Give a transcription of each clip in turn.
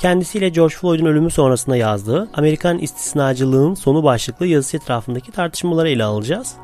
Kendisiyle George Floyd'un ölümü sonrasında yazdığı Amerikan İstisnacılığın Sonu başlıklı yazısı etrafındaki tartışmaları ele alacağız.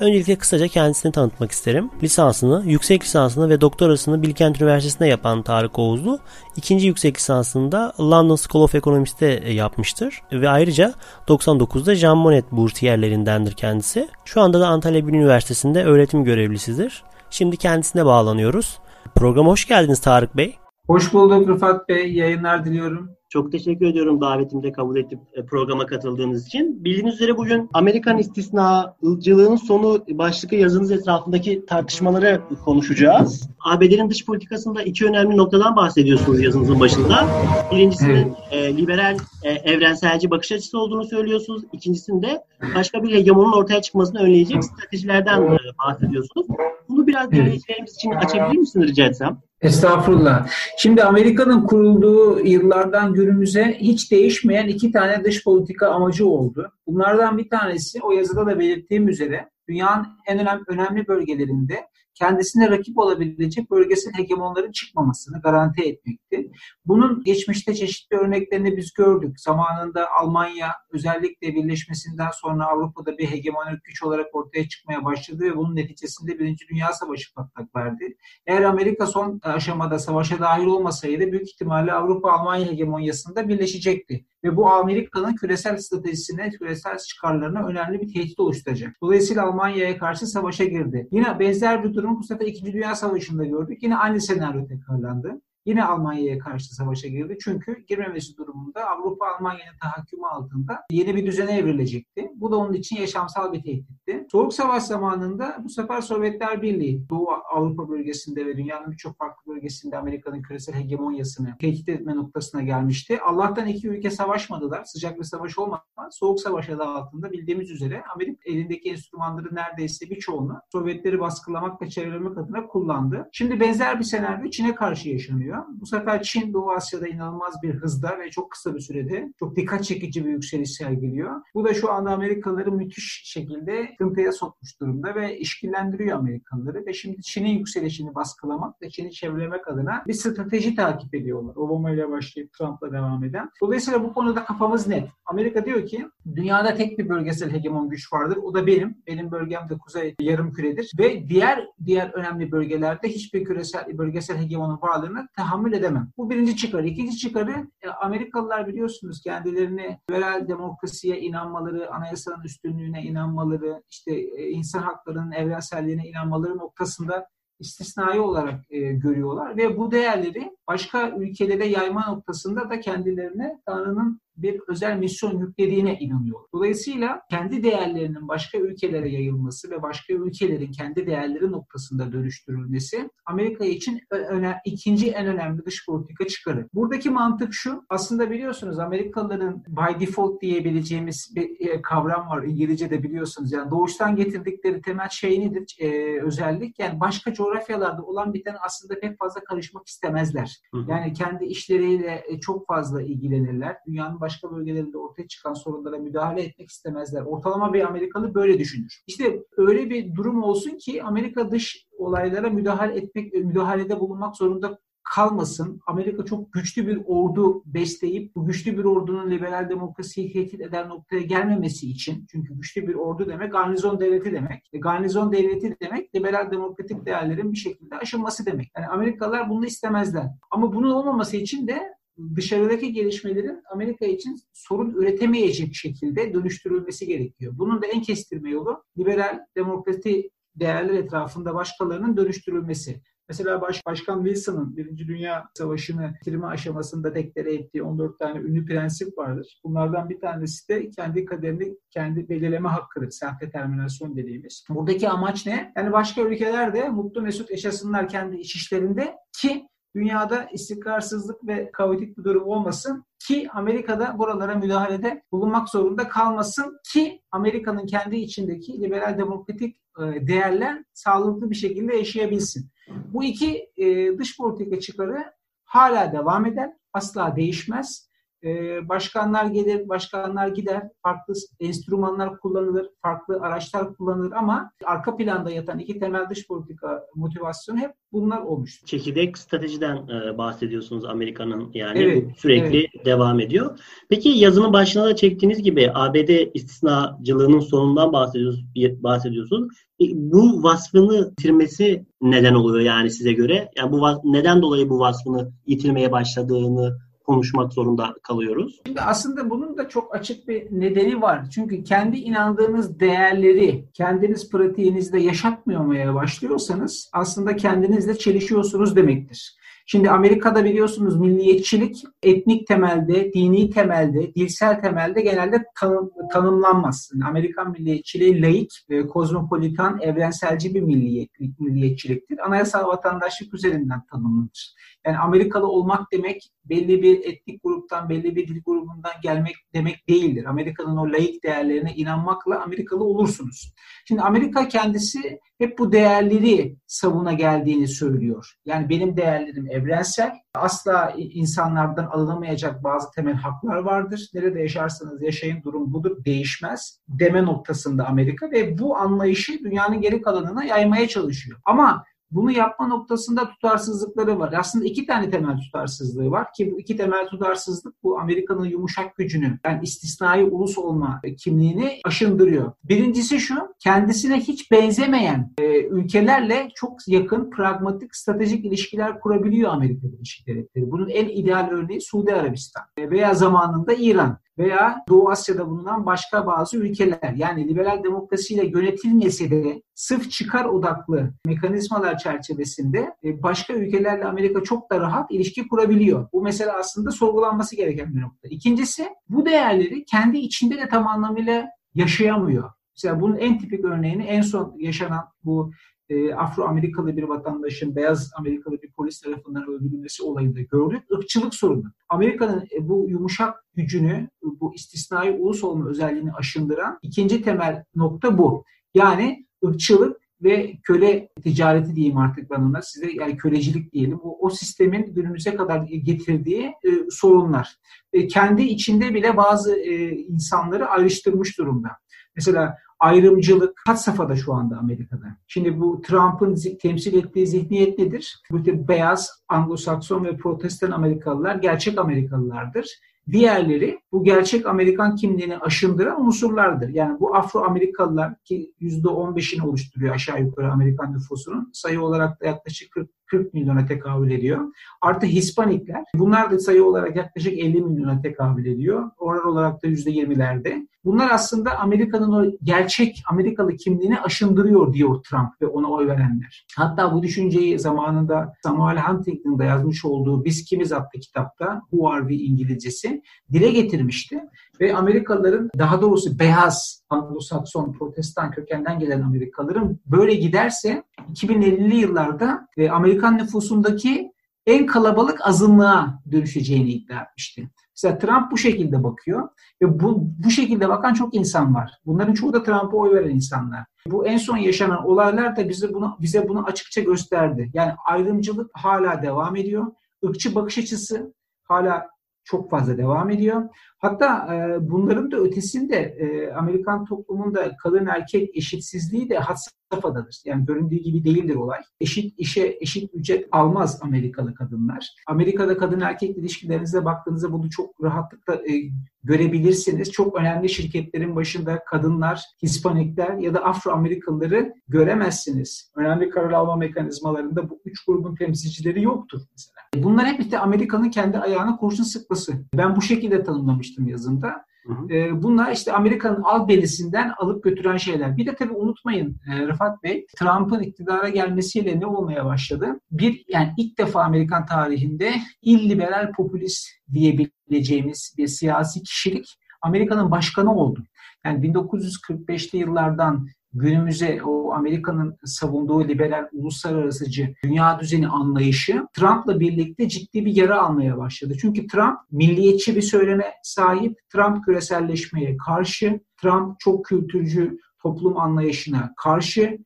Öncelikle kısaca kendisini tanıtmak isterim. Lisansını, yüksek lisansını ve doktorasını Bilkent Üniversitesi'nde yapan Tarık Oğuzlu, ikinci yüksek lisansını da London School of Economics'te yapmıştır. Ve ayrıca 99'da Jean Monnet bursiyerlerindendir kendisi. Şu anda da Antalya Bilim Üniversitesi'nde öğretim görevlisidir. Şimdi kendisine bağlanıyoruz. Programa hoş geldiniz Tarık Bey. Hoş bulduk Rıfat Bey. Yayınlar diliyorum. Çok teşekkür ediyorum davetimde kabul edip e, programa katıldığınız için. Bildiğiniz üzere bugün Amerikan istisnacılığının sonu başlıklı yazınız etrafındaki tartışmaları konuşacağız. ABD'nin dış politikasında iki önemli noktadan bahsediyorsunuz yazınızın başında. Birincisinin evet. e, liberal e, evrenselci bakış açısı olduğunu söylüyorsunuz. İkincisinde başka bir hegemonun ortaya çıkmasını önleyecek stratejilerden bahsediyorsunuz. Bunu biraz dinleyicilerimiz için açabilir misiniz rica etsem? Estağfurullah. Şimdi Amerika'nın kurulduğu yıllardan günümüze hiç değişmeyen iki tane dış politika amacı oldu. Bunlardan bir tanesi o yazıda da belirttiğim üzere dünyanın en önemli bölgelerinde kendisine rakip olabilecek bölgesel hegemonların çıkmamasını garanti etmekti. Bunun geçmişte çeşitli örneklerini biz gördük. Zamanında Almanya özellikle birleşmesinden sonra Avrupa'da bir hegemonik güç olarak ortaya çıkmaya başladı ve bunun neticesinde Birinci Dünya Savaşı patlak verdi. Eğer Amerika son aşamada savaşa dahil olmasaydı büyük ihtimalle Avrupa-Almanya hegemonyasında birleşecekti ve bu Amerika'nın küresel stratejisine, küresel çıkarlarına önemli bir tehdit oluşturacak. Dolayısıyla Almanya'ya karşı savaşa girdi. Yine benzer bir durum bu sefer 2. Dünya Savaşı'nda gördük. Yine aynı senaryo tekrarlandı yine Almanya'ya karşı savaşa girdi. Çünkü girmemesi durumunda Avrupa Almanya'nın tahakkümü altında yeni bir düzene evrilecekti. Bu da onun için yaşamsal bir tehditti. Soğuk Savaş zamanında bu sefer Sovyetler Birliği Doğu Avrupa bölgesinde ve dünyanın birçok farklı bölgesinde Amerika'nın küresel hegemonyasını tehdit etme noktasına gelmişti. Allah'tan iki ülke savaşmadılar. Sıcak bir savaş olmadı Soğuk Savaş adı altında bildiğimiz üzere Amerika elindeki enstrümanları neredeyse birçoğunu Sovyetleri baskılamak ve çevrelemek adına kullandı. Şimdi benzer bir senaryo Çin'e karşı yaşanıyor. Bu sefer Çin Doğu Asya'da inanılmaz bir hızda ve çok kısa bir sürede çok dikkat çekici bir yükseliş sergiliyor. Bu da şu anda Amerikalıları müthiş şekilde sıkıntıya sokmuş durumda ve işkillendiriyor Amerikalıları ve şimdi Çin'in yükselişini baskılamak ve Çin'i çevrelemek adına bir strateji takip ediyorlar. Obama ile başlayıp Trump'la devam eden. Dolayısıyla bu konuda kafamız net. Amerika diyor ki dünyada tek bir bölgesel hegemon güç vardır. O da benim. Benim bölgem de kuzey yarım küredir ve diğer diğer önemli bölgelerde hiçbir küresel bölgesel hegemonun varlığını tahammül edemem. Bu birinci çıkarı. İkinci çıkarı e, Amerikalılar biliyorsunuz kendilerini liberal demokrasiye inanmaları, anayasanın üstünlüğüne inanmaları, işte e, insan haklarının evrenselliğine inanmaları noktasında istisnai olarak e, görüyorlar ve bu değerleri başka ülkelere yayma noktasında da kendilerine Tanrı'nın bir özel misyon yüklediğine inanıyor. Dolayısıyla kendi değerlerinin başka ülkelere yayılması ve başka ülkelerin kendi değerleri noktasında dönüştürülmesi Amerika için öne, ikinci en önemli dış politika çıkarı. Buradaki mantık şu, aslında biliyorsunuz Amerikalıların by default diyebileceğimiz bir e, kavram var İngilizce'de biliyorsunuz. Yani doğuştan getirdikleri temel şey nedir? Ee, özellik yani başka coğrafyalarda olan biten aslında pek fazla karışmak istemezler. Yani kendi işleriyle e, çok fazla ilgilenirler. Dünyanın başka bölgelerinde ortaya çıkan sorunlara müdahale etmek istemezler. Ortalama bir Amerikalı böyle düşünür. İşte öyle bir durum olsun ki Amerika dış olaylara müdahale etmek, müdahalede bulunmak zorunda kalmasın. Amerika çok güçlü bir ordu besleyip bu güçlü bir ordunun liberal demokrasiyi tehdit eden noktaya gelmemesi için çünkü güçlü bir ordu demek garnizon devleti demek. E, garnizon devleti demek liberal demokratik değerlerin bir şekilde aşılması demek. Yani Amerikalılar bunu istemezler. Ama bunun olmaması için de dışarıdaki gelişmelerin Amerika için sorun üretemeyecek şekilde dönüştürülmesi gerekiyor. Bunun da en kestirme yolu liberal demokrasi değerler etrafında başkalarının dönüştürülmesi. Mesela Baş, Başkan Wilson'ın Birinci Dünya Savaşı'nı bitirme aşamasında deklare ettiği 14 tane ünlü prensip vardır. Bunlardan bir tanesi de kendi kaderini kendi belirleme hakkıdır. Self-determinasyon dediğimiz. Buradaki amaç ne? Yani başka ülkelerde mutlu mesut yaşasınlar kendi iç işlerinde ki dünyada istikrarsızlık ve kaotik bir durum olmasın ki Amerika'da buralara müdahalede bulunmak zorunda kalmasın ki Amerika'nın kendi içindeki liberal demokratik e, değerler sağlıklı bir şekilde yaşayabilsin. Bu iki e, dış politika çıkarı hala devam eder, asla değişmez e, başkanlar gelir, başkanlar gider, farklı enstrümanlar kullanılır, farklı araçlar kullanılır ama arka planda yatan iki temel dış politika motivasyonu hep bunlar olmuştur. Çekirdek stratejiden e, bahsediyorsunuz Amerika'nın yani evet, sürekli evet. devam ediyor. Peki yazının başına da çektiğiniz gibi ABD istisnacılığının sonundan bahsediyorsunuz. bahsediyorsunuz. E, bu vasfını yitirmesi neden oluyor yani size göre? Yani bu neden dolayı bu vasfını yitirmeye başladığını konuşmak zorunda kalıyoruz. Şimdi aslında bunun da çok açık bir nedeni var. Çünkü kendi inandığınız değerleri kendiniz pratiğinizde yaşatmamaya başlıyorsanız aslında kendinizle çelişiyorsunuz demektir. Şimdi Amerika'da biliyorsunuz milliyetçilik etnik temelde, dini temelde, dilsel temelde genelde tanım, tanımlanmaz. Yani Amerikan milliyetçiliği laik, e, kozmopolitan, evrenselci bir milliyetlik, milliyetçiliktir. Anayasal vatandaşlık üzerinden tanımlanır. Yani Amerikalı olmak demek belli bir etnik gruptan, belli bir dil grubundan gelmek demek değildir. Amerika'nın o laik değerlerine inanmakla Amerikalı olursunuz. Şimdi Amerika kendisi hep bu değerleri savuna geldiğini söylüyor. Yani benim değerlerim evrensel. Asla insanlardan alınamayacak bazı temel haklar vardır. Nerede yaşarsanız yaşayın durum budur. Değişmez. Deme noktasında Amerika ve bu anlayışı dünyanın geri kalanına yaymaya çalışıyor. Ama bunu yapma noktasında tutarsızlıkları var. Aslında iki tane temel tutarsızlığı var ki bu iki temel tutarsızlık bu Amerika'nın yumuşak gücünü yani istisnai ulus olma kimliğini aşındırıyor. Birincisi şu kendisine hiç benzemeyen e, ülkelerle çok yakın pragmatik stratejik ilişkiler kurabiliyor Amerika Birleşik Devletleri. Bunun en ideal örneği Suudi Arabistan e, veya zamanında İran veya Doğu Asya'da bulunan başka bazı ülkeler. Yani liberal demokrasiyle yönetilmese de sırf çıkar odaklı mekanizmalar çerçevesinde e, başka ülkelerle Amerika çok da rahat ilişki kurabiliyor. Bu mesele aslında sorgulanması gereken bir nokta. İkincisi bu değerleri kendi içinde de tam anlamıyla yaşayamıyor. Mesela bunun en tipik örneğini en son yaşanan bu e, Afro-Amerikalı bir vatandaşın beyaz Amerikalı bir polis tarafından öldürülmesi olayında gördük. Irkçılık sorunu. Amerika'nın e, bu yumuşak gücünü, bu istisnai ulus olma özelliğini aşındıran ikinci temel nokta bu. Yani ırkçılık ve köle ticareti diyeyim artık ben ona size yani kölecilik diyelim. O, o sistemin günümüze kadar getirdiği e, sorunlar. E, kendi içinde bile bazı e, insanları ayrıştırmış durumda. Mesela ayrımcılık had safhada şu anda Amerika'da. Şimdi bu Trump'ın temsil ettiği zihniyet nedir? Bu beyaz, Anglo-Sakson ve Protestan Amerikalılar gerçek Amerikalılardır. Diğerleri bu gerçek Amerikan kimliğini aşındıran unsurlardır. Yani bu Afro-Amerikalılar ki %15'ini oluşturuyor aşağı yukarı Amerikan nüfusunun sayı olarak da yaklaşık 40, 40 milyona tekabül ediyor. Artı Hispanikler bunlar da sayı olarak yaklaşık 50 milyona tekabül ediyor. Oran olarak da %20'lerde. Bunlar aslında Amerika'nın o gerçek Amerikalı kimliğini aşındırıyor diyor Trump ve ona oy verenler. Hatta bu düşünceyi zamanında Samuel Huntington'da yazmış olduğu Biz Kimiz adlı kitapta Who Are We İngilizcesi dile getirmişti. Ve Amerikalıların daha doğrusu beyaz Anglo-Sakson protestan kökenden gelen Amerikalıların böyle giderse 2050'li yıllarda e, Amerikan nüfusundaki en kalabalık azınlığa dönüşeceğini iddia etmişti. Mesela Trump bu şekilde bakıyor ve bu, bu şekilde bakan çok insan var. Bunların çoğu da Trump'a oy veren insanlar. Bu en son yaşanan olaylar da bize bunu bize bunu açıkça gösterdi. Yani ayrımcılık hala devam ediyor. Irkçı bakış açısı hala çok fazla devam ediyor. Hatta e, bunların da ötesinde e, Amerikan toplumunda kadın erkek eşitsizliği de had safhadadır. Yani göründüğü gibi değildir olay. Eşit işe eşit ücret almaz Amerikalı kadınlar. Amerika'da kadın erkek ilişkilerinize baktığınızda bunu çok rahatlıkla e, görebilirsiniz. Çok önemli şirketlerin başında kadınlar, Hispanikler ya da Afro Amerikalıları göremezsiniz. Önemli karar alma mekanizmalarında bu üç grubun temsilcileri yoktur mesela. Bunlar hep işte Amerika'nın kendi ayağına kurşun sıkması. Ben bu şekilde tanımlamıştım yazımda. Hı hı. Ee, bunlar işte Amerika'nın albenisinden alıp götüren şeyler. Bir de tabii unutmayın e, Rıfat Bey, Trump'ın iktidara gelmesiyle ne olmaya başladı? Bir yani ilk defa Amerikan tarihinde illiberal popülist diyebileceğimiz bir siyasi kişilik Amerika'nın başkanı oldu. Yani 1945'li yıllardan günümüze o Amerika'nın savunduğu liberal uluslararasıcı dünya düzeni anlayışı Trump'la birlikte ciddi bir yara almaya başladı. Çünkü Trump milliyetçi bir söyleme sahip, Trump küreselleşmeye karşı, Trump çok kültürcü toplum anlayışına karşı,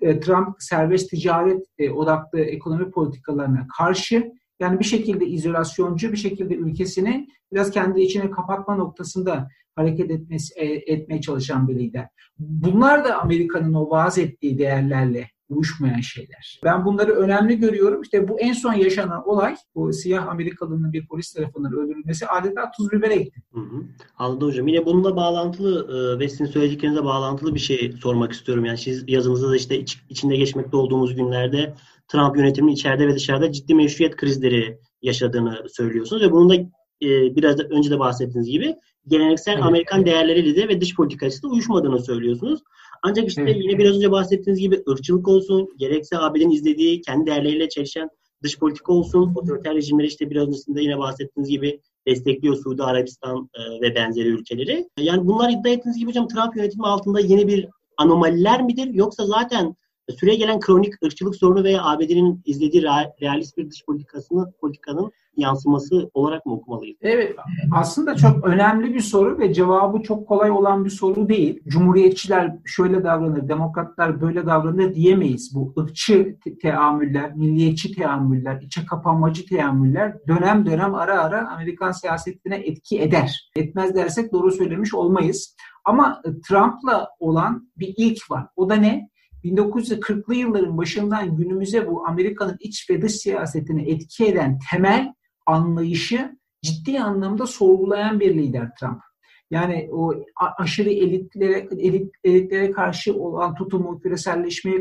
e, Trump serbest ticaret e, odaklı ekonomi politikalarına karşı yani bir şekilde izolasyoncu bir şekilde ülkesini biraz kendi içine kapatma noktasında hareket etmesi, e, etmeye çalışan bir lider. Bunlar da Amerika'nın o vaaz ettiği değerlerle uyuşmayan şeyler. Ben bunları önemli görüyorum. İşte bu en son yaşanan olay, bu siyah Amerikalının bir polis tarafından öldürülmesi adeta tuz biber ekti. Hı hı. Anladım hocam. Yine bununla bağlantılı e, ve sizin söylediklerinize bağlantılı bir şey sormak istiyorum. Yani siz yazınızda da işte iç, içinde geçmekte olduğumuz günlerde Trump yönetiminin içeride ve dışarıda ciddi meşruiyet krizleri yaşadığını söylüyorsunuz ve bunun da e, biraz da önce de bahsettiğiniz gibi geleneksel evet, Amerikan evet. değerleriyle de ve dış politikasıyla uyuşmadığını söylüyorsunuz. Ancak işte evet. yine biraz önce bahsettiğiniz gibi ırkçılık olsun, gerekse ABD'nin izlediği kendi değerleriyle çelişen dış politika olsun, otoriter rejimleri işte biraz öncesinde yine bahsettiğiniz gibi destekliyor Suudi Arabistan e, ve benzeri ülkeleri. Yani bunlar iddia ettiğiniz gibi hocam Trump yönetimi altında yeni bir anomaliler midir? Yoksa zaten süre gelen kronik ırkçılık sorunu veya ABD'nin izlediği realist bir dış politikasını politikanın yansıması olarak mı okumalıyız? Evet. Aslında çok önemli bir soru ve cevabı çok kolay olan bir soru değil. Cumhuriyetçiler şöyle davranır, demokratlar böyle davranır diyemeyiz. Bu ırkçı teamüller, milliyetçi teamüller, içe kapanmacı teamüller dönem dönem ara ara Amerikan siyasetine etki eder. Etmez dersek doğru söylemiş olmayız. Ama Trump'la olan bir ilk var. O da ne? 1940'lı yılların başından günümüze bu Amerika'nın iç ve dış siyasetini etki eden temel anlayışı ciddi anlamda sorgulayan bir lider Trump. Yani o aşırı elitlere, elit, elitlere karşı olan tutumu, küreselleşmeye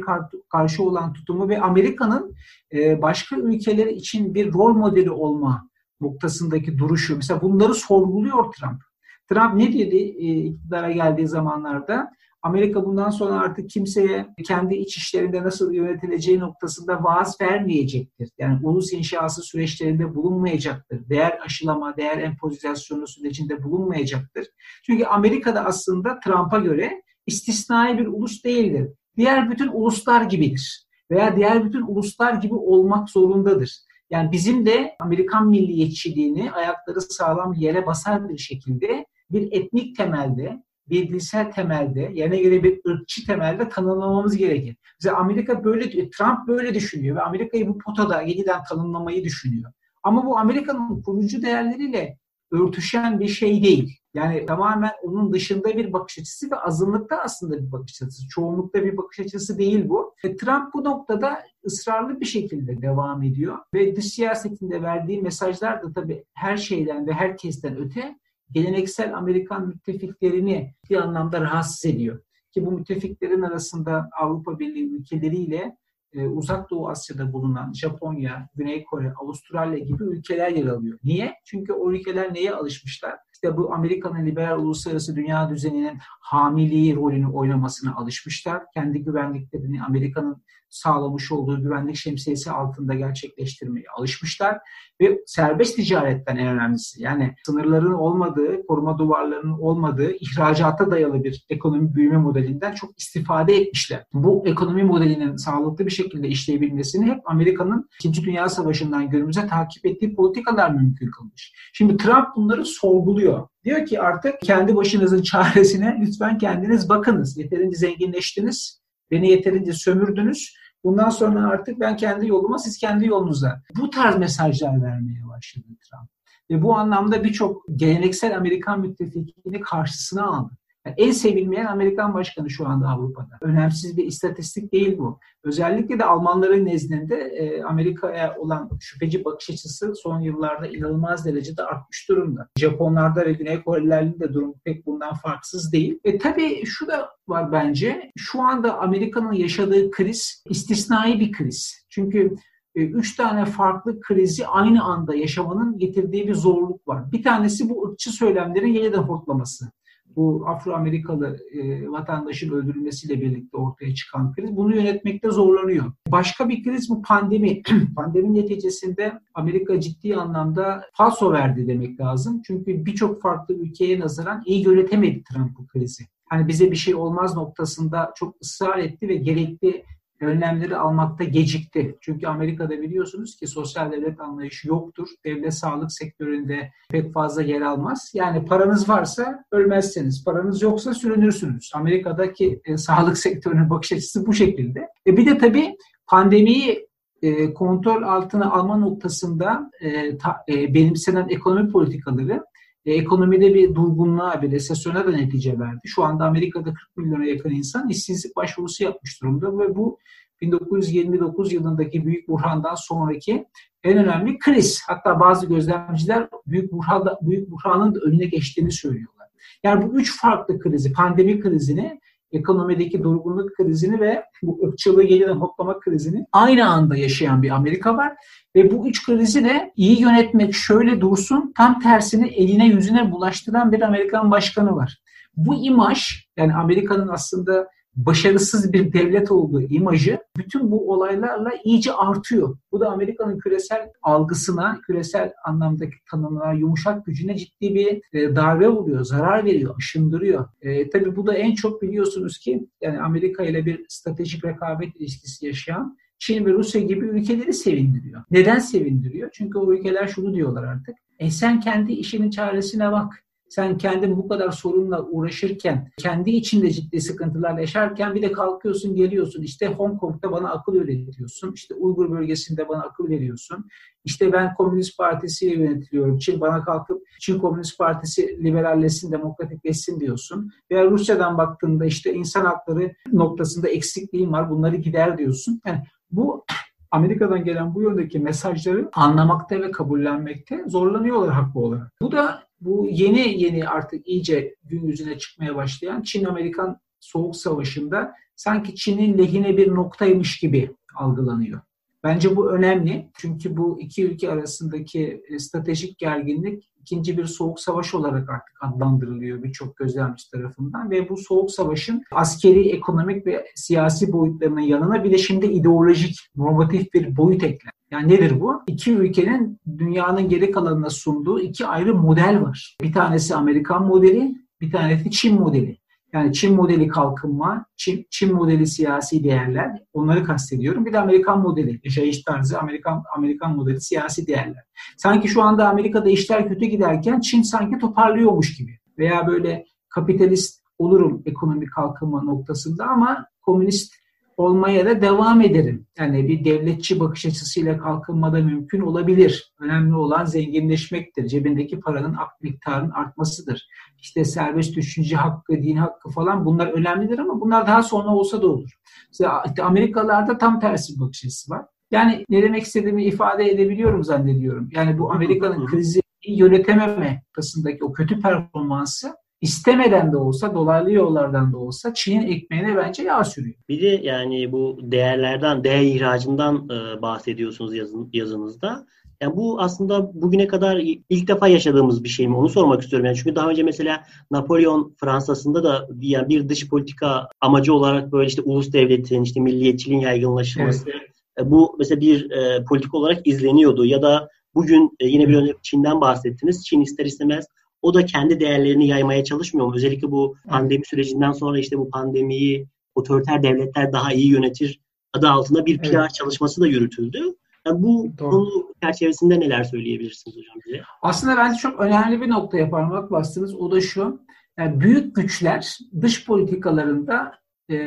karşı olan tutumu ve Amerika'nın e, başka ülkeler için bir rol modeli olma noktasındaki duruşu. Mesela bunları sorguluyor Trump. Trump ne dedi e, iktidara geldiği zamanlarda? Amerika bundan sonra artık kimseye kendi iç işlerinde nasıl yönetileceği noktasında vaaz vermeyecektir. Yani ulus inşası süreçlerinde bulunmayacaktır. Değer aşılama, değer empozisyonu sürecinde bulunmayacaktır. Çünkü Amerika'da aslında Trump'a göre istisnai bir ulus değildir. Diğer bütün uluslar gibidir. Veya diğer bütün uluslar gibi olmak zorundadır. Yani bizim de Amerikan milliyetçiliğini ayakları sağlam yere basar bir şekilde bir etnik temelde bir dilsel temelde, yerine göre bir ırkçı temelde tanımlamamız gerekir. Mesela Amerika böyle, Trump böyle düşünüyor ve Amerika'yı bu potada yeniden tanımlamayı düşünüyor. Ama bu Amerika'nın kurucu değerleriyle örtüşen bir şey değil. Yani tamamen onun dışında bir bakış açısı ve azınlıkta aslında bir bakış açısı. Çoğunlukta bir bakış açısı değil bu. Ve Trump bu noktada ısrarlı bir şekilde devam ediyor. Ve dış siyasetinde verdiği mesajlar da tabii her şeyden ve herkesten öte geleneksel Amerikan müttefiklerini bir anlamda rahatsız ediyor. Ki bu müttefiklerin arasında Avrupa Birliği ülkeleriyle e, Uzak Doğu Asya'da bulunan Japonya, Güney Kore, Avustralya gibi ülkeler yer alıyor. Niye? Çünkü o ülkeler neye alışmışlar? İşte bu Amerika'nın liberal uluslararası dünya düzeninin hamiliği rolünü oynamasına alışmışlar. Kendi güvenliklerini Amerika'nın sağlamış olduğu güvenlik şemsiyesi altında gerçekleştirmeye alışmışlar ve serbest ticaretten en önemlisi yani sınırların olmadığı, koruma duvarlarının olmadığı ihracata dayalı bir ekonomi büyüme modelinden çok istifade etmişler. Bu ekonomi modelinin sağlıklı bir şekilde işleyebilmesini hep Amerika'nın 2. Dünya Savaşı'ndan günümüze takip ettiği politikalar mümkün kılmış. Şimdi Trump bunları sorguluyor. Diyor ki artık kendi başınızın çaresine lütfen kendiniz bakınız. Yeterince zenginleştiniz, beni yeterince sömürdünüz. Bundan sonra artık ben kendi yoluma, siz kendi yolunuza. Bu tarz mesajlar vermeye başladı Trump. Ve bu anlamda birçok geleneksel Amerikan müttefikini karşısına aldı. Yani en sevilmeyen Amerikan başkanı şu anda Avrupa'da. Önemsiz bir istatistik değil bu. Özellikle de Almanların nezdinde e, Amerika'ya olan şüpheci bakış açısı son yıllarda inanılmaz derecede artmış durumda. Japonlarda ve Güney Korelilerin de durum pek bundan farksız değil. E tabii şu da var bence. Şu anda Amerika'nın yaşadığı kriz istisnai bir kriz. Çünkü e, üç tane farklı krizi aynı anda yaşamanın getirdiği bir zorluk var. Bir tanesi bu ırkçı söylemlerin yeniden hortlaması bu Afro-Amerikalı e, vatandaşın öldürülmesiyle birlikte ortaya çıkan kriz bunu yönetmekte zorlanıyor. Başka bir kriz bu pandemi. Pandemi neticesinde Amerika ciddi anlamda falso verdi demek lazım. Çünkü birçok farklı ülkeye nazaran iyi yönetemedi Trump bu krizi. hani bize bir şey olmaz noktasında çok ısrar etti ve gerekli önlemleri almakta gecikti. Çünkü Amerika'da biliyorsunuz ki sosyal devlet anlayışı yoktur. Devlet sağlık sektöründe pek fazla yer almaz. Yani paranız varsa ölmezseniz, paranız yoksa sürünürsünüz. Amerika'daki e, sağlık sektörünün bakış açısı bu şekilde. E bir de tabii pandemiyi e, kontrol altına alma noktasında e, ta, e, benimsenen ekonomi politikaları e, ekonomide bir durgunluğa, bir resesyona da netice verdi. Şu anda Amerika'da 40 milyona yakın insan işsizlik başvurusu yapmış durumda ve bu 1929 yılındaki büyük buhrandan sonraki en önemli kriz. Hatta bazı gözlemciler büyük buhranda, büyük buhranın da önüne geçtiğini söylüyorlar. Yani bu üç farklı krizi, pandemi krizini, ekonomideki durgunluk krizini ve bu ırkçılığı yeniden hoplama krizini aynı anda yaşayan bir Amerika var. Ve bu üç krizi de iyi yönetmek şöyle dursun, tam tersini eline yüzüne bulaştıran bir Amerikan başkanı var. Bu imaj, yani Amerika'nın aslında başarısız bir devlet olduğu imajı bütün bu olaylarla iyice artıyor. Bu da Amerika'nın küresel algısına, küresel anlamdaki tanımına, yumuşak gücüne ciddi bir e, darbe vuruyor, zarar veriyor, aşındırıyor. E, tabii bu da en çok biliyorsunuz ki yani Amerika ile bir stratejik rekabet ilişkisi yaşayan Çin ve Rusya gibi ülkeleri sevindiriyor. Neden sevindiriyor? Çünkü o ülkeler şunu diyorlar artık. E sen kendi işinin çaresine bak sen kendin bu kadar sorunla uğraşırken, kendi içinde ciddi sıkıntılar yaşarken bir de kalkıyorsun geliyorsun. İşte Hong Kong'da bana akıl öğretiyorsun. İşte Uygur bölgesinde bana akıl veriyorsun. İşte ben Komünist Partisi yönetiliyorum. Çin bana kalkıp Çin Komünist Partisi liberalleşsin, demokratikleşsin diyorsun. Veya Rusya'dan baktığında işte insan hakları noktasında eksikliğim var. Bunları gider diyorsun. Yani bu Amerika'dan gelen bu yöndeki mesajları anlamakta ve kabullenmekte zorlanıyorlar haklı olarak. Bu da bu yeni yeni artık iyice gün yüzüne çıkmaya başlayan Çin-Amerikan Soğuk Savaşı'nda sanki Çin'in lehine bir noktaymış gibi algılanıyor. Bence bu önemli çünkü bu iki ülke arasındaki e, stratejik gerginlik ikinci bir soğuk savaş olarak artık adlandırılıyor birçok gözlemci tarafından ve bu soğuk savaşın askeri, ekonomik ve siyasi boyutlarının yanına bir de şimdi ideolojik, normatif bir boyut ekler. Yani nedir bu? İki ülkenin dünyanın geri kalanına sunduğu iki ayrı model var. Bir tanesi Amerikan modeli, bir tanesi Çin modeli. Yani Çin modeli kalkınma, Çin, Çin modeli siyasi değerler, onları kastediyorum. Bir de Amerikan modeli, yaşayış tarzı, Amerikan Amerikan modeli siyasi değerler. Sanki şu anda Amerika'da işler kötü giderken Çin sanki toparlıyormuş gibi. Veya böyle kapitalist olurum ekonomik kalkınma noktasında ama komünist olmaya da devam ederim. Yani bir devletçi bakış açısıyla kalkınmada mümkün olabilir. Önemli olan zenginleşmektir. Cebindeki paranın miktarının artmasıdır. İşte serbest düşünce hakkı, din hakkı falan bunlar önemlidir ama bunlar daha sonra olsa da olur. Mesela işte Amerikalılarda tam tersi bir bakış açısı var. Yani ne demek istediğimi ifade edebiliyorum zannediyorum. Yani bu Amerika'nın krizi yönetememe noktasındaki o kötü performansı istemeden de olsa dolaylı yollardan da olsa Çin'in ekmeğine bence yağ sürüyor. Bir de yani bu değerlerden, değer ihracından e, bahsediyorsunuz yazın, yazınızda. Yani bu aslında bugüne kadar ilk defa yaşadığımız bir şey mi? Onu sormak istiyorum. Yani çünkü daha önce mesela Napolyon Fransa'sında da yani bir dış politika amacı olarak böyle işte ulus devletin, işte milliyetçiliğin yaygınlaşması evet. E, bu mesela bir e, politik olarak izleniyordu. Ya da bugün e, yine bir örnek Çin'den bahsettiniz. Çin ister istemez o da kendi değerlerini yaymaya çalışmıyor mu? Özellikle bu pandemi sürecinden sonra işte bu pandemiyi otoriter devletler daha iyi yönetir adı altında bir PR evet. çalışması da yürütüldü. Yani bu Doğru. konu çerçevesinde neler söyleyebilirsiniz hocam bize? Aslında bence çok önemli bir noktaya parmak bastınız. O da şu. Yani büyük güçler dış politikalarında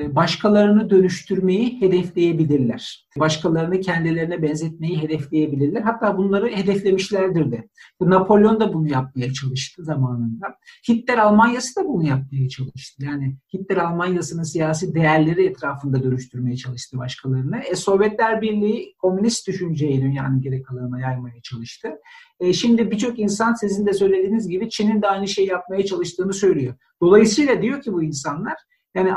başkalarını dönüştürmeyi hedefleyebilirler. Başkalarını kendilerine benzetmeyi hedefleyebilirler. Hatta bunları hedeflemişlerdir de. Napolyon da bunu yapmaya çalıştı zamanında. Hitler Almanyası da bunu yapmaya çalıştı. Yani Hitler Almanyası'nın siyasi değerleri etrafında dönüştürmeye çalıştı başkalarını. E, Sovyetler Birliği komünist düşünceyi dünyanın geri kalanına yaymaya çalıştı. E, şimdi birçok insan sizin de söylediğiniz gibi Çin'in de aynı şeyi yapmaya çalıştığını söylüyor. Dolayısıyla diyor ki bu insanlar yani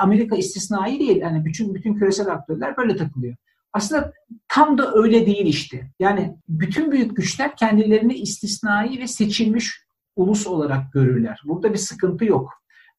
Amerika istisnai değil. Yani bütün bütün küresel aktörler böyle takılıyor. Aslında tam da öyle değil işte. Yani bütün büyük güçler kendilerini istisnai ve seçilmiş ulus olarak görürler. Burada bir sıkıntı yok.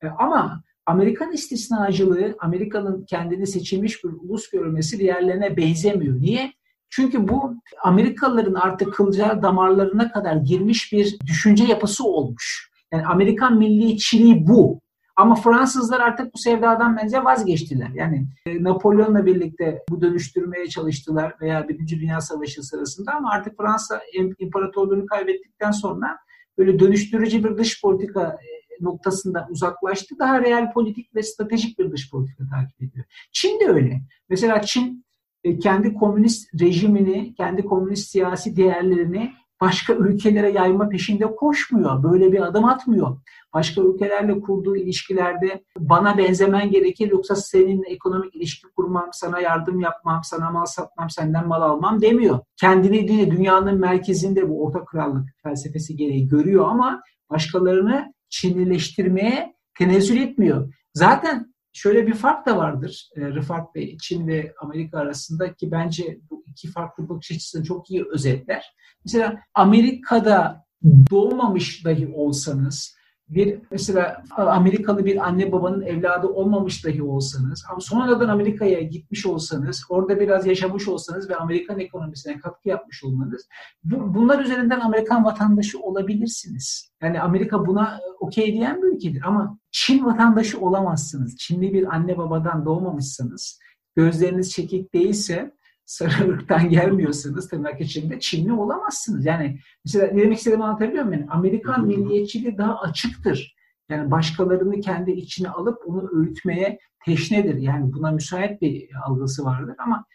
E, ama Amerikan istisnacılığı, Amerika'nın kendini seçilmiş bir ulus görmesi diğerlerine benzemiyor. Niye? Çünkü bu Amerikalıların artık kılcal damarlarına kadar girmiş bir düşünce yapısı olmuş. Yani Amerikan milliyetçiliği bu. Ama Fransızlar artık bu sevdadan bence vazgeçtiler. Yani e, Napolyon'la birlikte bu dönüştürmeye çalıştılar veya Birinci Dünya Savaşı sırasında ama artık Fransa imparatorluğunu kaybettikten sonra böyle dönüştürücü bir dış politika e, noktasında uzaklaştı. Daha real politik ve stratejik bir dış politika takip ediyor. Çin de öyle. Mesela Çin e, kendi komünist rejimini, kendi komünist siyasi değerlerini başka ülkelere yayma peşinde koşmuyor. Böyle bir adım atmıyor. Başka ülkelerle kurduğu ilişkilerde bana benzemen gerekir yoksa seninle ekonomik ilişki kurmam, sana yardım yapmam, sana mal satmam, senden mal almam demiyor. Kendini yine dünyanın merkezinde bu orta krallık felsefesi gereği görüyor ama başkalarını Çinlileştirmeye tenezzül etmiyor. Zaten şöyle bir fark da vardır e, Rıfat Bey, Çin ve Amerika arasında ki bence bu iki farklı bakış açısını çok iyi özetler. Mesela Amerika'da doğmamış dahi olsanız bir mesela Amerikalı bir anne babanın evladı olmamış dahi olsanız ama sonradan Amerika'ya gitmiş olsanız orada biraz yaşamış olsanız ve Amerikan ekonomisine katkı yapmış olmanız bu, bunlar üzerinden Amerikan vatandaşı olabilirsiniz. Yani Amerika buna okey diyen bir ülkedir ama Çin vatandaşı olamazsınız. Çinli bir anne babadan doğmamışsanız gözleriniz çekik değilse sarı ırktan gelmiyorsanız tırnak içinde Çinli olamazsınız. Yani mesela ne demek istediğimi anlatabiliyor muyum? Amerikan milliyetçiliği daha açıktır. Yani başkalarını kendi içine alıp onu öğütmeye teşnedir. Yani buna müsait bir algısı vardır ama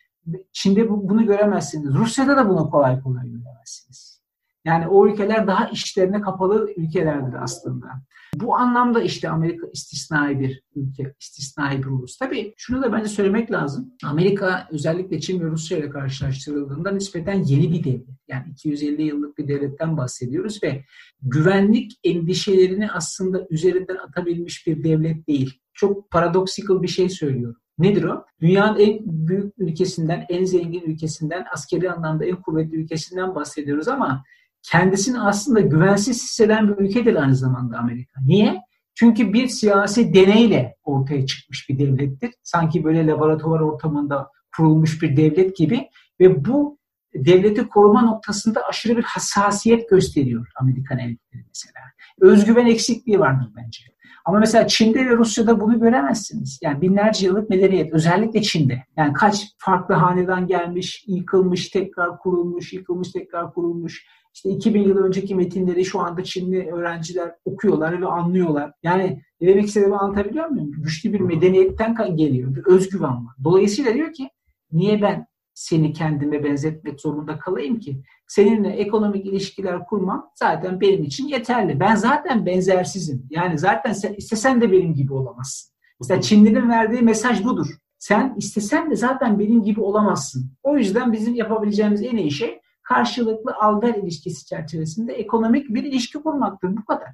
Çin'de bunu göremezsiniz. Rusya'da da bunu kolay kolay göremezsiniz. Yani o ülkeler daha işlerine kapalı ülkelerdir aslında. Bu anlamda işte Amerika istisnai bir ülke, istisnai bir ulus. Tabii şunu da bence söylemek lazım. Amerika özellikle Çin ve Rusya ile karşılaştırıldığında nispeten yeni bir devlet. Yani 250 yıllık bir devletten bahsediyoruz ve güvenlik endişelerini aslında üzerinden atabilmiş bir devlet değil. Çok paradoksikal bir şey söylüyorum. Nedir o? Dünyanın en büyük ülkesinden, en zengin ülkesinden, askeri anlamda en kuvvetli ülkesinden bahsediyoruz ama kendisini aslında güvensiz hisseden bir ülkedir aynı zamanda Amerika. Niye? Çünkü bir siyasi deneyle ortaya çıkmış bir devlettir. Sanki böyle laboratuvar ortamında kurulmuş bir devlet gibi ve bu devleti koruma noktasında aşırı bir hassasiyet gösteriyor Amerikan elitleri mesela. Özgüven eksikliği vardır bence. Ama mesela Çin'de ve Rusya'da bunu göremezsiniz. Yani binlerce yıllık medeniyet özellikle Çin'de. Yani kaç farklı haneden gelmiş, yıkılmış, tekrar kurulmuş, yıkılmış, tekrar kurulmuş işte 2000 yıl önceki metinleri şu anda Çinli öğrenciler okuyorlar ve anlıyorlar. Yani ne demek istediğimi anlatabiliyor muyum? Güçlü bir medeniyetten geliyor. Bir özgüven var. Dolayısıyla diyor ki niye ben seni kendime benzetmek zorunda kalayım ki? Seninle ekonomik ilişkiler kurmam zaten benim için yeterli. Ben zaten benzersizim. Yani zaten sen istesen de benim gibi olamazsın. Mesela Çinli'nin verdiği mesaj budur. Sen istesen de zaten benim gibi olamazsın. O yüzden bizim yapabileceğimiz en iyi şey karşılıklı al-ver ilişkisi çerçevesinde ekonomik bir ilişki kurmaktır. Bu kadar.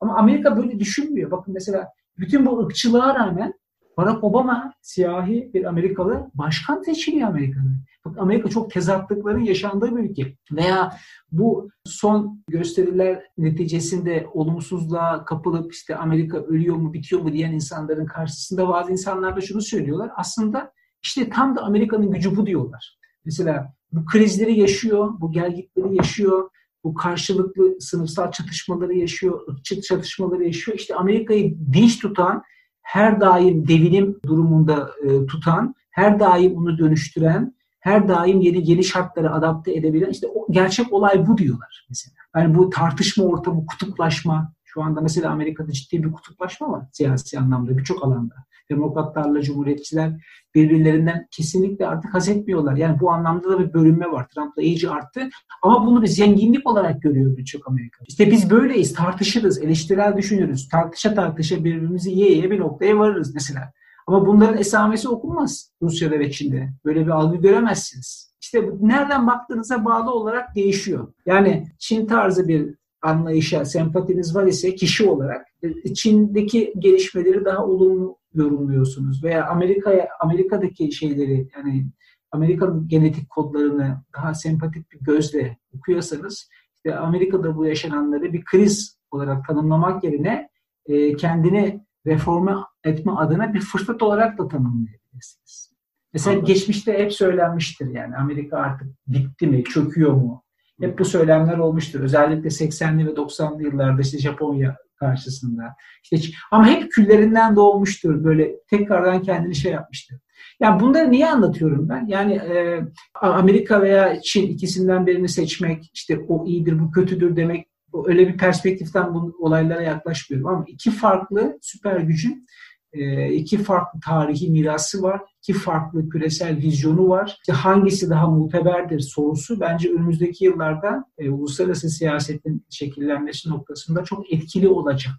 Ama Amerika böyle düşünmüyor. Bakın mesela bütün bu ırkçılığa rağmen Barack Obama siyahi bir Amerikalı başkan seçiliyor Amerika'da. Bak Amerika çok tezatlıkların yaşandığı bir ülke. Veya bu son gösteriler neticesinde olumsuzluğa kapılıp işte Amerika ölüyor mu bitiyor mu diyen insanların karşısında bazı insanlar da şunu söylüyorlar. Aslında işte tam da Amerika'nın gücü bu diyorlar. Mesela bu krizleri yaşıyor, bu gelgitleri yaşıyor, bu karşılıklı sınıfsal çatışmaları yaşıyor, ırkçı çatışmaları yaşıyor. İşte Amerika'yı dinç tutan, her daim devinim durumunda e, tutan, her daim onu dönüştüren, her daim yeni yeni şartları adapte edebilen işte o, gerçek olay bu diyorlar mesela. Yani bu tartışma ortamı, kutuplaşma, şu anda mesela Amerika'da ciddi bir kutuplaşma var siyasi anlamda birçok alanda. Demokratlarla Cumhuriyetçiler birbirlerinden kesinlikle artık haz etmiyorlar. Yani bu anlamda da bir bölünme var. Trump'la iyice arttı. Ama bunu bir zenginlik olarak görüyor birçok Amerika. İşte biz böyleyiz. Tartışırız, eleştirel düşünürüz. Tartışa tartışa birbirimizi yiye yiye bir noktaya varırız mesela. Ama bunların esamesi okunmaz Rusya'da ve Çin'de. Böyle bir algı göremezsiniz. İşte nereden baktığınıza bağlı olarak değişiyor. Yani Çin tarzı bir anlayışa sempatiniz var ise kişi olarak e, Çin'deki gelişmeleri daha olumlu yorumluyorsunuz veya Amerika'ya Amerika'daki şeyleri yani Amerika'nın genetik kodlarını daha sempatik bir gözle okuyorsanız işte Amerika'da bu yaşananları bir kriz olarak tanımlamak yerine e, kendini reforme etme adına bir fırsat olarak da tanımlayabilirsiniz. Mesela Anladım. geçmişte hep söylenmiştir yani Amerika artık bitti mi, çöküyor mu? Hep bu söylemler olmuştur. Özellikle 80'li ve 90'lı yıllarda işte Japonya karşısında. İşte, ama hep küllerinden doğmuştur. Böyle tekrardan kendini şey yapmıştır. Yani bunları niye anlatıyorum ben? Yani e, Amerika veya Çin ikisinden birini seçmek, işte o iyidir, bu kötüdür demek öyle bir perspektiften bu olaylara yaklaşmıyorum. Ama iki farklı süper gücün e, iki farklı tarihi mirası var. İki farklı küresel vizyonu var. İşte hangisi daha muteberdir sorusu bence önümüzdeki yıllarda e, uluslararası siyasetin şekillenmesi noktasında çok etkili olacak.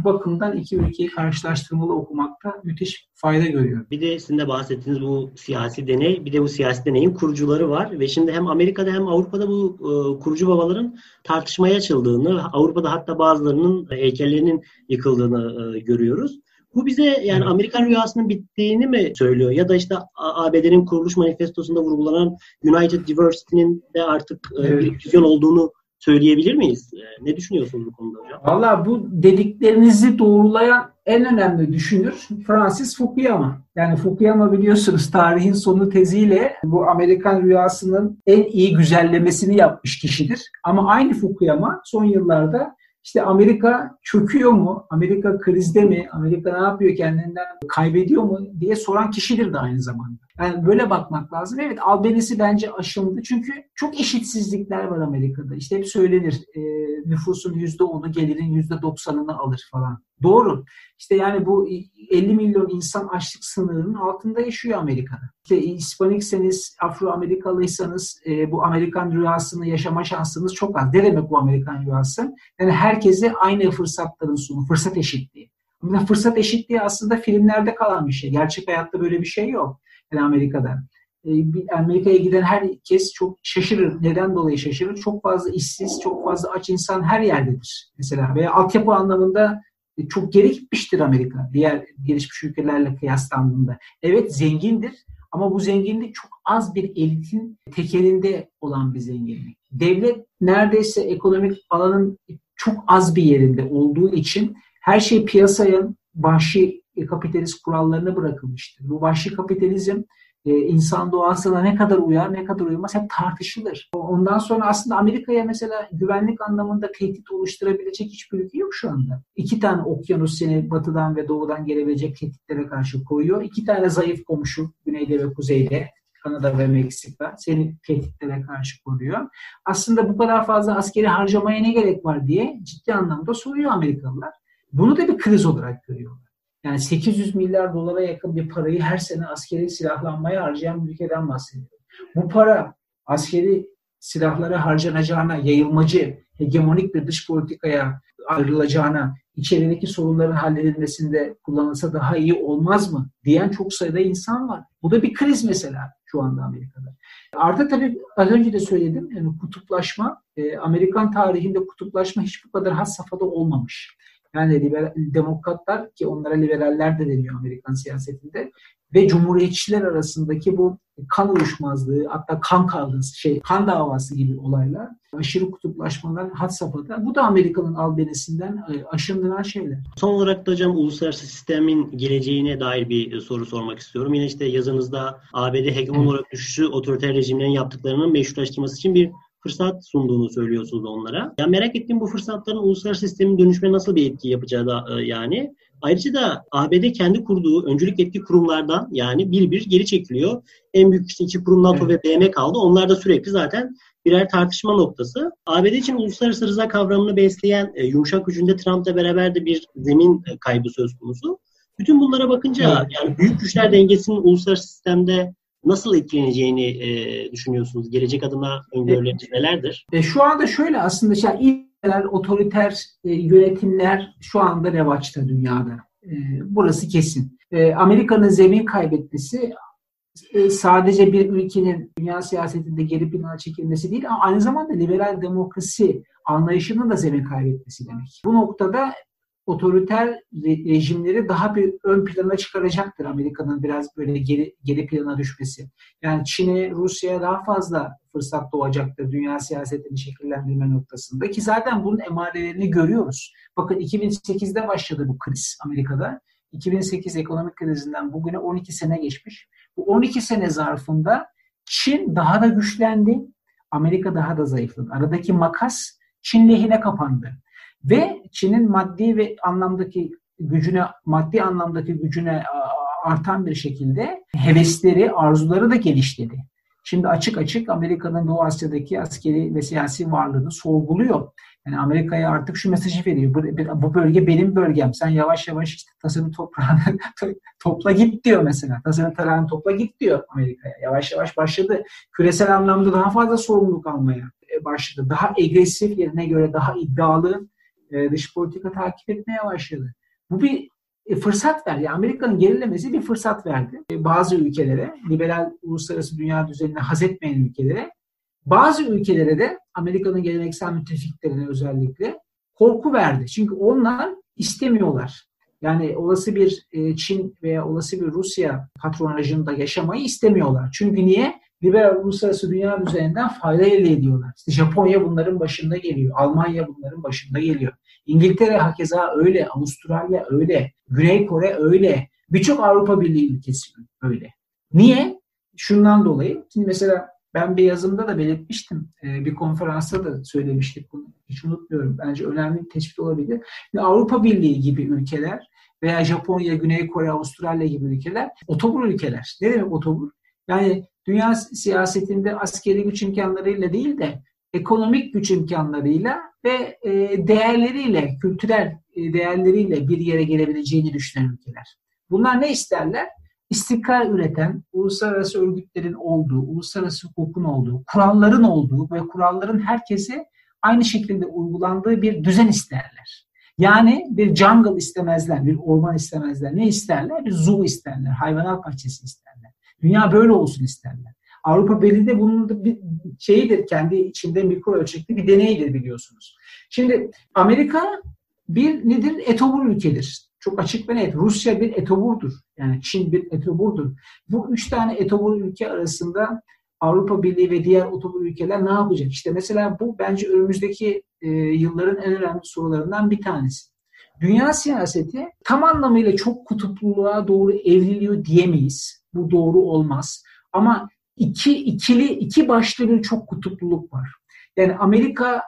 Bu bakımdan iki ülkeyi karşılaştırmalı okumakta müthiş fayda görüyorum. Bir de sizin de bahsettiğiniz bu siyasi deney, bir de bu siyasi deneyin kurucuları var ve şimdi hem Amerika'da hem Avrupa'da bu e, kurucu babaların tartışmaya açıldığını, Avrupa'da hatta bazılarının heykellerinin yıkıldığını e, görüyoruz. Bu bize yani. Amerikan rüyasının bittiğini mi söylüyor? Ya da işte ABD'nin kuruluş manifestosunda vurgulanan United Diversity'nin de artık e, evet. bir vizyon olduğunu söyleyebilir miyiz? E, ne düşünüyorsunuz bu konuda hocam? Valla bu dediklerinizi doğrulayan en önemli düşünür Francis Fukuyama. Yani Fukuyama biliyorsunuz tarihin sonu teziyle bu Amerikan rüyasının en iyi güzellemesini yapmış kişidir. Ama aynı Fukuyama son yıllarda işte Amerika çöküyor mu? Amerika krizde mi? Amerika ne yapıyor kendinden kaybediyor mu diye soran kişidir de aynı zamanda. Yani böyle bakmak lazım. Evet albenisi bence aşıldı. Çünkü çok eşitsizlikler var Amerika'da. İşte hep söylenir e, nüfusun %10'u gelirin %90'ını alır falan. Doğru. İşte yani bu 50 milyon insan açlık sınırının altında yaşıyor Amerika'da. İşte Hispanikseniz, Afro-Amerikalıysanız e, bu Amerikan rüyasını yaşama şansınız çok az. Ne demek bu Amerikan rüyası? Yani herkese aynı fırsatların sunu, fırsat eşitliği. Fırsat eşitliği aslında filmlerde kalan bir şey. Gerçek hayatta böyle bir şey yok. Yani Amerika'da. E, Amerika'ya giden herkes çok şaşırır. Neden dolayı şaşırır? Çok fazla işsiz, çok fazla aç insan her yerdedir mesela. Veya altyapı anlamında e, çok geri Amerika diğer gelişmiş ülkelerle kıyaslandığında. Evet zengindir ama bu zenginlik çok az bir elitin tekelinde olan bir zenginlik. Devlet neredeyse ekonomik alanın çok az bir yerinde olduğu için her şey piyasaya vahşi kapitalist kurallarına bırakılmıştır. Bu vahşi kapitalizm e, insan doğasına ne kadar uyar ne kadar uymaz hep tartışılır. Ondan sonra aslında Amerika'ya mesela güvenlik anlamında tehdit oluşturabilecek hiçbir ülke yok şu anda. İki tane okyanus seni batıdan ve doğudan gelebilecek tehditlere karşı koyuyor. İki tane zayıf komşu güneyde ve kuzeyde Kanada ve Meksika seni tehditlere karşı koruyor. Aslında bu kadar fazla askeri harcamaya ne gerek var diye ciddi anlamda soruyor Amerikalılar. Bunu da bir kriz olarak görüyorlar. Yani 800 milyar dolara yakın bir parayı her sene askeri silahlanmaya harcayan bir ülkeden bahsediyor. Bu para askeri silahlara harcanacağına, yayılmacı, hegemonik bir dış politikaya ayrılacağına, içerideki sorunların halledilmesinde kullanılsa daha iyi olmaz mı diyen çok sayıda insan var. Bu da bir kriz mesela şu anda Amerika'da. Artı tabii az önce de söyledim yani kutuplaşma, e, Amerikan tarihinde kutuplaşma hiç bu kadar has safhada olmamış. Yani liberal, demokratlar ki onlara liberaller de deniyor Amerikan siyasetinde ve cumhuriyetçiler arasındaki bu kan uyuşmazlığı hatta kan kavgası, şey kan davası gibi olaylar, aşırı kutuplaşmalar had safhada. Bu da Amerika'nın albenisinden e, aşındıran şeyler. Son olarak da hocam uluslararası sistemin geleceğine dair bir e, soru sormak istiyorum. Yine işte yazınızda ABD hegemon olarak düşüşü otoriter rejimlerin yaptıklarının meşrulaştırması için bir fırsat sunduğunu söylüyorsunuz onlara. Ya merak ettiğim bu fırsatların uluslararası sistemin dönüşme nasıl bir etki yapacağı da e, yani. Ayrıca da ABD kendi kurduğu öncülük etki kurumlardan yani bir bir geri çekiliyor. En büyük işte iki kurum NATO evet. ve BM kaldı. Onlar da sürekli zaten birer tartışma noktası. ABD için uluslararası rıza kavramını besleyen e, yumuşak gücünde Trump'la beraber de bir zemin e, kaybı söz konusu. Bütün bunlara bakınca evet. yani büyük güçler dengesinin uluslararası sistemde nasıl etkileneceğini e, düşünüyorsunuz? Gelecek adına öngörüleriniz e, nelerdir? E, şu anda şöyle aslında şey, ilkeler, otoriter e, yönetimler şu anda revaçta dünyada. E, burası kesin. E, Amerika'nın zemin kaybetmesi e, sadece bir ülkenin dünya siyasetinde geri plana çekilmesi değil ama aynı zamanda liberal demokrasi anlayışının da zemin kaybetmesi demek. Bu noktada otoriter rejimleri daha bir ön plana çıkaracaktır Amerika'nın biraz böyle geri, geri plana düşmesi. Yani Çin'e, Rusya'ya daha fazla fırsat doğacaktır dünya siyasetini şekillendirme noktasında ki zaten bunun emarelerini görüyoruz. Bakın 2008'de başladı bu kriz Amerika'da. 2008 ekonomik krizinden bugüne 12 sene geçmiş. Bu 12 sene zarfında Çin daha da güçlendi, Amerika daha da zayıfladı. Aradaki makas Çin lehine kapandı. Ve Çin'in maddi ve anlamdaki gücüne, maddi anlamdaki gücüne artan bir şekilde hevesleri, arzuları da geliştirdi. Şimdi açık açık Amerika'nın Doğu Asya'daki askeri ve siyasi varlığını sorguluyor. Yani Amerika'ya artık şu mesajı veriyor. Bu, bu bölge benim bölgem. Sen yavaş yavaş işte tasını toprağını topla git diyor mesela. Tasını tarağını topla git diyor Amerika'ya. Yavaş yavaş başladı. Küresel anlamda daha fazla sorumluluk almaya e, başladı. Daha agresif yerine göre daha iddialı e, dış politika takip etmeye başladı. Bu bir e, fırsat verdi. Amerika'nın gerilemesi bir fırsat verdi. Bazı ülkelere, liberal uluslararası dünya düzenine haz etmeyen ülkelere bazı ülkelere de Amerika'nın geleneksel müttefiklerine özellikle korku verdi. Çünkü onlar istemiyorlar. Yani olası bir e, Çin veya olası bir Rusya patronajında yaşamayı istemiyorlar. Çünkü niye? Liberal uluslararası dünya düzeninden fayda elde ediyorlar. İşte Japonya bunların başında geliyor. Almanya bunların başında geliyor. İngiltere hakeza öyle. Avustralya öyle. Güney Kore öyle. Birçok Avrupa Birliği ülkesi öyle. Niye? Şundan dolayı. Şimdi mesela ben bir yazımda da belirtmiştim. E, bir konferansta da söylemiştik bunu. Hiç unutmuyorum. Bence önemli bir tespit olabilir. Ve Avrupa Birliği gibi ülkeler veya Japonya, Güney Kore, Avustralya gibi ülkeler otobur ülkeler. Ne demek otobur? Yani dünya siyasetinde askeri güç imkanlarıyla değil de ekonomik güç imkanlarıyla ve e, değerleriyle, kültürel e, değerleriyle bir yere gelebileceğini düşünen ülkeler. Bunlar ne isterler? istikrar üreten uluslararası örgütlerin olduğu, uluslararası hukukun olduğu, kuralların olduğu ve kuralların herkese aynı şekilde uygulandığı bir düzen isterler. Yani bir jungle istemezler, bir orman istemezler. Ne isterler? Bir zoo isterler, hayvanat bahçesi isterler. Dünya böyle olsun isterler. Avrupa Birliği de bunun da bir şeyidir, kendi içinde mikro ölçekli bir deneydir biliyorsunuz. Şimdi Amerika bir nedir? Etobur ülkedir. Çok açık ve net. Rusya bir etoburdur. Yani Çin bir etoburdur. Bu üç tane etobur ülke arasında Avrupa Birliği ve diğer otobur ülkeler ne yapacak? İşte mesela bu bence önümüzdeki e, yılların en önemli sorularından bir tanesi. Dünya siyaseti tam anlamıyla çok kutupluluğa doğru evriliyor diyemeyiz. Bu doğru olmaz. Ama iki ikili iki başlı bir çok kutupluluk var. Yani Amerika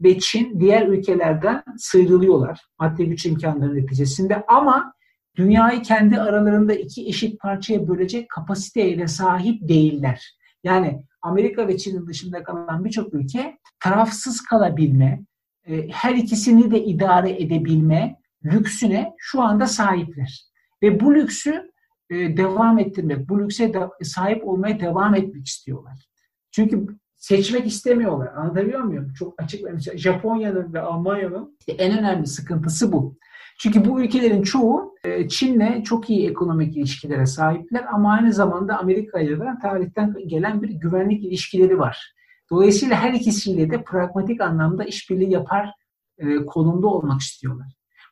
ve Çin diğer ülkelerden sıyrılıyorlar maddi güç imkanları neticesinde ama dünyayı kendi aralarında iki eşit parçaya bölecek kapasiteye sahip değiller. Yani Amerika ve Çin'in dışında kalan birçok ülke tarafsız kalabilme, e, her ikisini de idare edebilme lüksüne şu anda sahipler. Ve bu lüksü e, devam ettirmek, bu lükse sahip olmaya devam etmek istiyorlar. Çünkü seçmek istemiyorlar. Anlatabiliyor muyum? Çok açık. Japonya'nın ve Almanya'nın en önemli sıkıntısı bu. Çünkü bu ülkelerin çoğu e, Çin'le çok iyi ekonomik ilişkilere sahipler ama aynı zamanda Amerika ile tarihten gelen bir güvenlik ilişkileri var. Dolayısıyla her ikisiyle de pragmatik anlamda işbirliği yapar e, konumda olmak istiyorlar.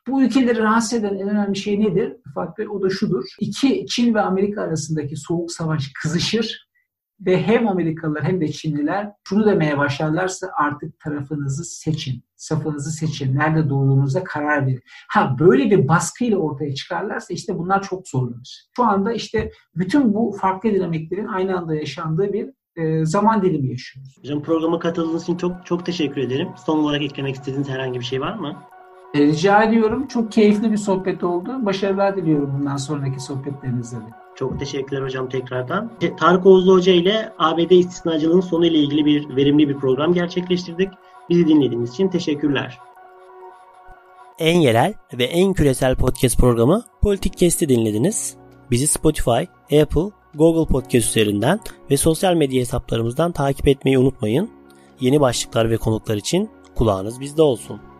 Bu ülkeleri rahatsız eden en önemli şey nedir? Farklı o da şudur. İki Çin ve Amerika arasındaki soğuk savaş kızışır ve hem Amerikalılar hem de Çinliler şunu demeye başlarlarsa artık tarafınızı seçin, safınızı seçin, nerede doğduğunuza karar verin. Ha böyle bir baskıyla ortaya çıkarlarsa işte bunlar çok zorlanır. Şu anda işte bütün bu farklı dinamiklerin aynı anda yaşandığı bir e, zaman dilimi yaşıyoruz. Hocam programa katıldığınız için çok çok teşekkür ederim. Son olarak eklemek istediğiniz herhangi bir şey var mı? E, rica ediyorum. Çok keyifli bir sohbet oldu. Başarılar diliyorum bundan sonraki sohbetlerinizde de. Çok teşekkürler hocam tekrardan. Tarık Oğuzlu Hoca ile ABD istisnacılığının sonu ile ilgili bir verimli bir program gerçekleştirdik. Bizi dinlediğiniz için teşekkürler. En yerel ve en küresel podcast programı Politik Kesti dinlediniz. Bizi Spotify, Apple, Google Podcast üzerinden ve sosyal medya hesaplarımızdan takip etmeyi unutmayın. Yeni başlıklar ve konuklar için kulağınız bizde olsun.